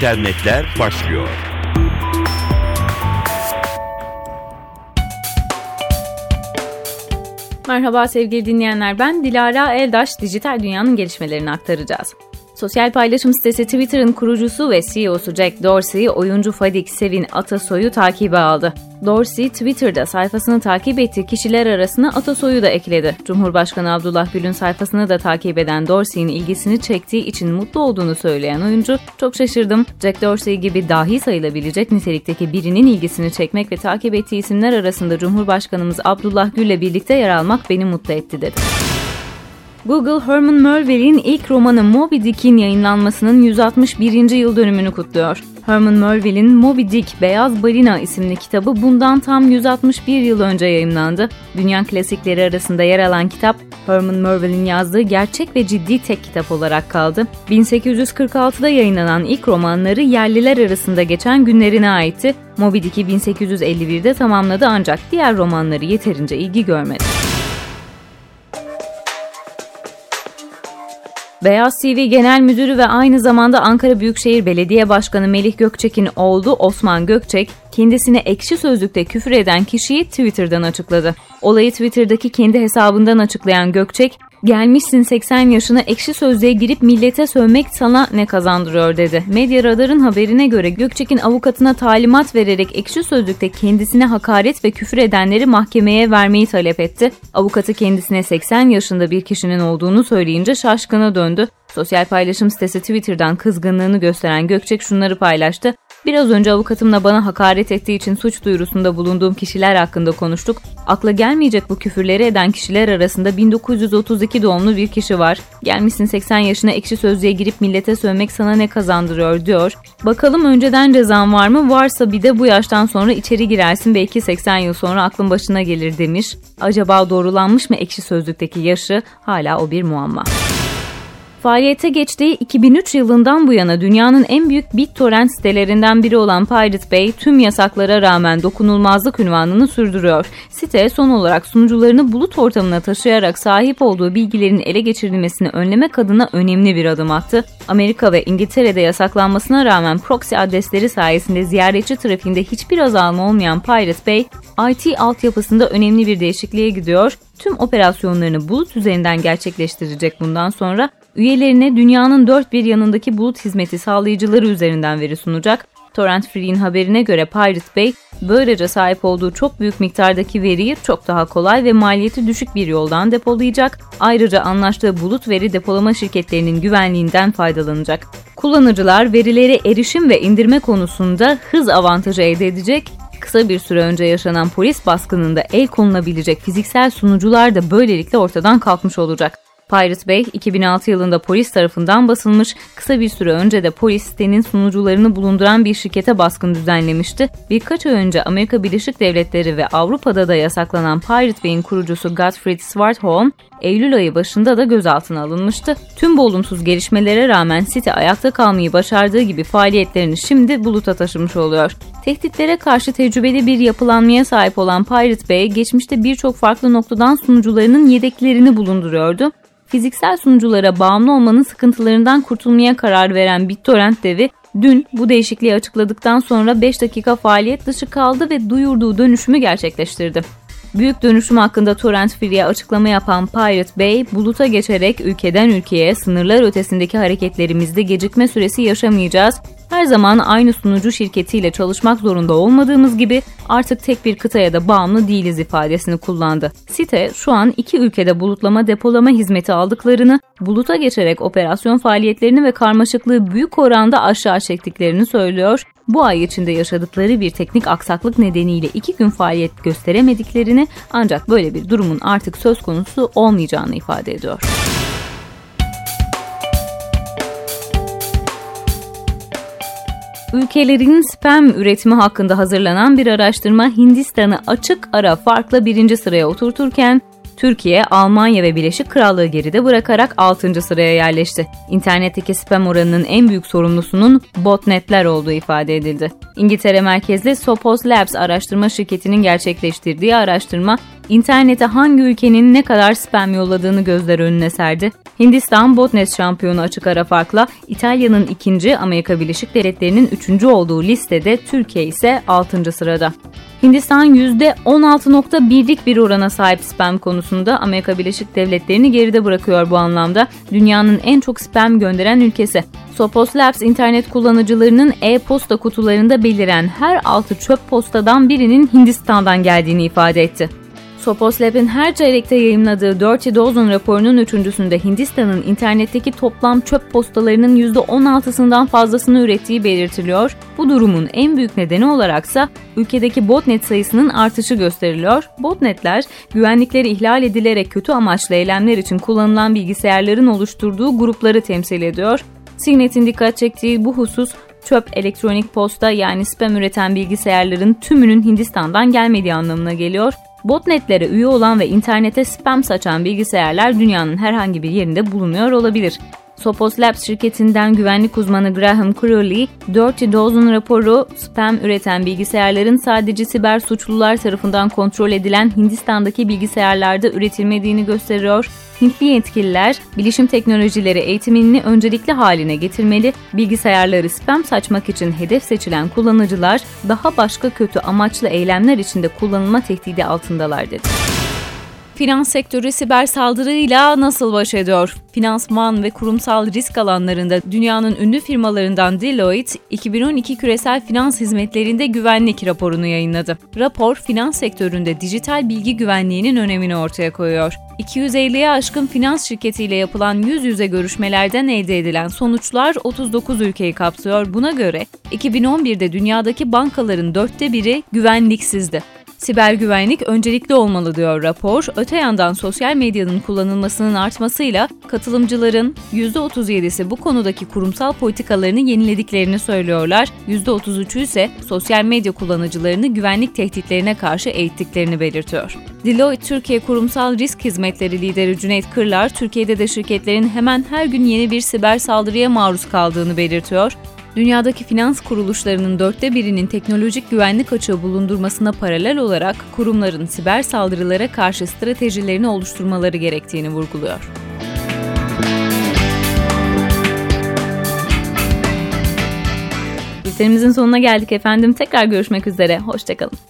internetler başlıyor. Merhaba sevgili dinleyenler ben Dilara Eldaş dijital dünyanın gelişmelerini aktaracağız. Sosyal paylaşım sitesi Twitter'ın kurucusu ve CEO'su Jack Dorsey, oyuncu Fadik Sevin Atasoy'u takibe aldı. Dorsey, Twitter'da sayfasını takip ettiği kişiler arasına Atasoy'u da ekledi. Cumhurbaşkanı Abdullah Gül'ün sayfasını da takip eden Dorsey'in ilgisini çektiği için mutlu olduğunu söyleyen oyuncu, çok şaşırdım. Jack Dorsey gibi dahi sayılabilecek nitelikteki birinin ilgisini çekmek ve takip ettiği isimler arasında Cumhurbaşkanımız Abdullah Gül'le birlikte yer almak beni mutlu etti dedi. Google, Herman Melville'in ilk romanı Moby Dick'in yayınlanmasının 161. yıl dönümünü kutluyor. Herman Melville'in Moby Dick Beyaz Balina isimli kitabı bundan tam 161 yıl önce yayınlandı. Dünya klasikleri arasında yer alan kitap, Herman Melville'in yazdığı gerçek ve ciddi tek kitap olarak kaldı. 1846'da yayınlanan ilk romanları yerliler arasında geçen günlerine aitti. Moby Dick'i 1851'de tamamladı ancak diğer romanları yeterince ilgi görmedi. Beyaz TV Genel Müdürü ve aynı zamanda Ankara Büyükşehir Belediye Başkanı Melih Gökçek'in oğlu Osman Gökçek, kendisine ekşi sözlükte küfür eden kişiyi Twitter'dan açıkladı. Olayı Twitter'daki kendi hesabından açıklayan Gökçek, Gelmişsin 80 yaşına ekşi sözlüğe girip millete sövmek sana ne kazandırıyor dedi. Medya Radar'ın haberine göre Gökçek'in avukatına talimat vererek ekşi sözlükte kendisine hakaret ve küfür edenleri mahkemeye vermeyi talep etti. Avukatı kendisine 80 yaşında bir kişinin olduğunu söyleyince şaşkına döndü. Sosyal paylaşım sitesi Twitter'dan kızgınlığını gösteren Gökçek şunları paylaştı. Biraz önce avukatımla bana hakaret ettiği için suç duyurusunda bulunduğum kişiler hakkında konuştuk. Akla gelmeyecek bu küfürleri eden kişiler arasında 1932 doğumlu bir kişi var. Gelmişsin 80 yaşına ekşi sözlüğe girip millete sövmek sana ne kazandırıyor diyor. Bakalım önceden cezan var mı? Varsa bir de bu yaştan sonra içeri girersin belki 80 yıl sonra aklın başına gelir demiş. Acaba doğrulanmış mı ekşi sözlükteki yaşı? Hala o bir muamma. Faaliyete geçtiği 2003 yılından bu yana dünyanın en büyük BitTorrent sitelerinden biri olan Pirate Bay tüm yasaklara rağmen dokunulmazlık ünvanını sürdürüyor. Site son olarak sunucularını bulut ortamına taşıyarak sahip olduğu bilgilerin ele geçirilmesini önlemek adına önemli bir adım attı. Amerika ve İngiltere'de yasaklanmasına rağmen proxy adresleri sayesinde ziyaretçi trafiğinde hiçbir azalma olmayan Pirate Bay, IT altyapısında önemli bir değişikliğe gidiyor. Tüm operasyonlarını bulut üzerinden gerçekleştirecek bundan sonra Üyelerine dünyanın dört bir yanındaki bulut hizmeti sağlayıcıları üzerinden veri sunacak. Torrent Free'in haberine göre Pirate Bay, böylece sahip olduğu çok büyük miktardaki veriyi çok daha kolay ve maliyeti düşük bir yoldan depolayacak. Ayrıca anlaştığı bulut veri depolama şirketlerinin güvenliğinden faydalanacak. Kullanıcılar verilere erişim ve indirme konusunda hız avantajı elde edecek kısa bir süre önce yaşanan polis baskınında el konulabilecek fiziksel sunucular da böylelikle ortadan kalkmış olacak. Pirate Bay 2006 yılında polis tarafından basılmış, kısa bir süre önce de polis sitenin sunucularını bulunduran bir şirkete baskın düzenlemişti. Birkaç ay önce Amerika Birleşik Devletleri ve Avrupa'da da yasaklanan Pirate Bay'in kurucusu Gottfried Swartholm, Eylül ayı başında da gözaltına alınmıştı. Tüm bu olumsuz gelişmelere rağmen site ayakta kalmayı başardığı gibi faaliyetlerini şimdi buluta taşımış oluyor. Tehditlere karşı tecrübeli bir yapılanmaya sahip olan Pirate Bay, geçmişte birçok farklı noktadan sunucularının yedeklerini bulunduruyordu fiziksel sunuculara bağımlı olmanın sıkıntılarından kurtulmaya karar veren BitTorrent devi dün bu değişikliği açıkladıktan sonra 5 dakika faaliyet dışı kaldı ve duyurduğu dönüşümü gerçekleştirdi. Büyük dönüşüm hakkında Torrent Free'ye açıklama yapan Pirate Bay, buluta geçerek ülkeden ülkeye sınırlar ötesindeki hareketlerimizde gecikme süresi yaşamayacağız. Her zaman aynı sunucu şirketiyle çalışmak zorunda olmadığımız gibi artık tek bir kıtaya da bağımlı değiliz ifadesini kullandı. Site şu an iki ülkede bulutlama depolama hizmeti aldıklarını, buluta geçerek operasyon faaliyetlerini ve karmaşıklığı büyük oranda aşağı çektiklerini söylüyor bu ay içinde yaşadıkları bir teknik aksaklık nedeniyle iki gün faaliyet gösteremediklerini ancak böyle bir durumun artık söz konusu olmayacağını ifade ediyor. Ülkelerin spam üretimi hakkında hazırlanan bir araştırma Hindistan'ı açık ara farkla birinci sıraya oturturken Türkiye, Almanya ve Birleşik Krallığı geride bırakarak 6. sıraya yerleşti. İnternetteki spam oranının en büyük sorumlusunun botnetler olduğu ifade edildi. İngiltere merkezli Sophos Labs araştırma şirketinin gerçekleştirdiği araştırma internete hangi ülkenin ne kadar spam yolladığını gözler önüne serdi. Hindistan botnet şampiyonu açık ara farkla İtalya'nın ikinci, Amerika Birleşik Devletleri'nin üçüncü olduğu listede Türkiye ise altıncı sırada. Hindistan %16.1'lik bir orana sahip spam konusunda Amerika Birleşik Devletleri'ni geride bırakıyor bu anlamda. Dünyanın en çok spam gönderen ülkesi. Sophos Labs internet kullanıcılarının e-posta kutularında beliren her altı çöp postadan birinin Hindistan'dan geldiğini ifade etti. Sophos Lab'in her çeyrekte yayınladığı Dirty Dozen raporunun üçüncüsünde Hindistan'ın internetteki toplam çöp postalarının %16'sından fazlasını ürettiği belirtiliyor. Bu durumun en büyük nedeni olaraksa ülkedeki botnet sayısının artışı gösteriliyor. Botnetler, güvenlikleri ihlal edilerek kötü amaçlı eylemler için kullanılan bilgisayarların oluşturduğu grupları temsil ediyor. Signet'in dikkat çektiği bu husus çöp elektronik posta yani spam üreten bilgisayarların tümünün Hindistan'dan gelmediği anlamına geliyor. Botnetlere üye olan ve internete spam saçan bilgisayarlar dünyanın herhangi bir yerinde bulunuyor olabilir. Sophos Labs şirketinden güvenlik uzmanı Graham Crowley, Dirty Dozen raporu spam üreten bilgisayarların sadece siber suçlular tarafından kontrol edilen Hindistan'daki bilgisayarlarda üretilmediğini gösteriyor. Hintli yetkililer bilişim teknolojileri eğitimini öncelikli haline getirmeli, bilgisayarları spam saçmak için hedef seçilen kullanıcılar daha başka kötü amaçlı eylemler içinde kullanılma tehdidi altındalar dedi. Finans sektörü siber saldırıyla nasıl baş ediyor? Finansman ve kurumsal risk alanlarında dünyanın ünlü firmalarından Deloitte, 2012 küresel finans hizmetlerinde güvenlik raporunu yayınladı. Rapor, finans sektöründe dijital bilgi güvenliğinin önemini ortaya koyuyor. 250'ye aşkın finans şirketiyle yapılan yüz yüze görüşmelerden elde edilen sonuçlar 39 ülkeyi kapsıyor. Buna göre 2011'de dünyadaki bankaların dörtte biri güvenliksizdi. Siber güvenlik öncelikli olmalı diyor rapor. Öte yandan sosyal medyanın kullanılmasının artmasıyla katılımcıların %37'si bu konudaki kurumsal politikalarını yenilediklerini söylüyorlar. %33'ü ise sosyal medya kullanıcılarını güvenlik tehditlerine karşı eğittiklerini belirtiyor. Deloitte Türkiye Kurumsal Risk Hizmetleri lideri Cüneyt Kırlar, Türkiye'de de şirketlerin hemen her gün yeni bir siber saldırıya maruz kaldığını belirtiyor. Dünyadaki finans kuruluşlarının dörtte birinin teknolojik güvenlik açığı bulundurmasına paralel olarak kurumların siber saldırılara karşı stratejilerini oluşturmaları gerektiğini vurguluyor. Bültenimizin sonuna geldik efendim. Tekrar görüşmek üzere. Hoşçakalın.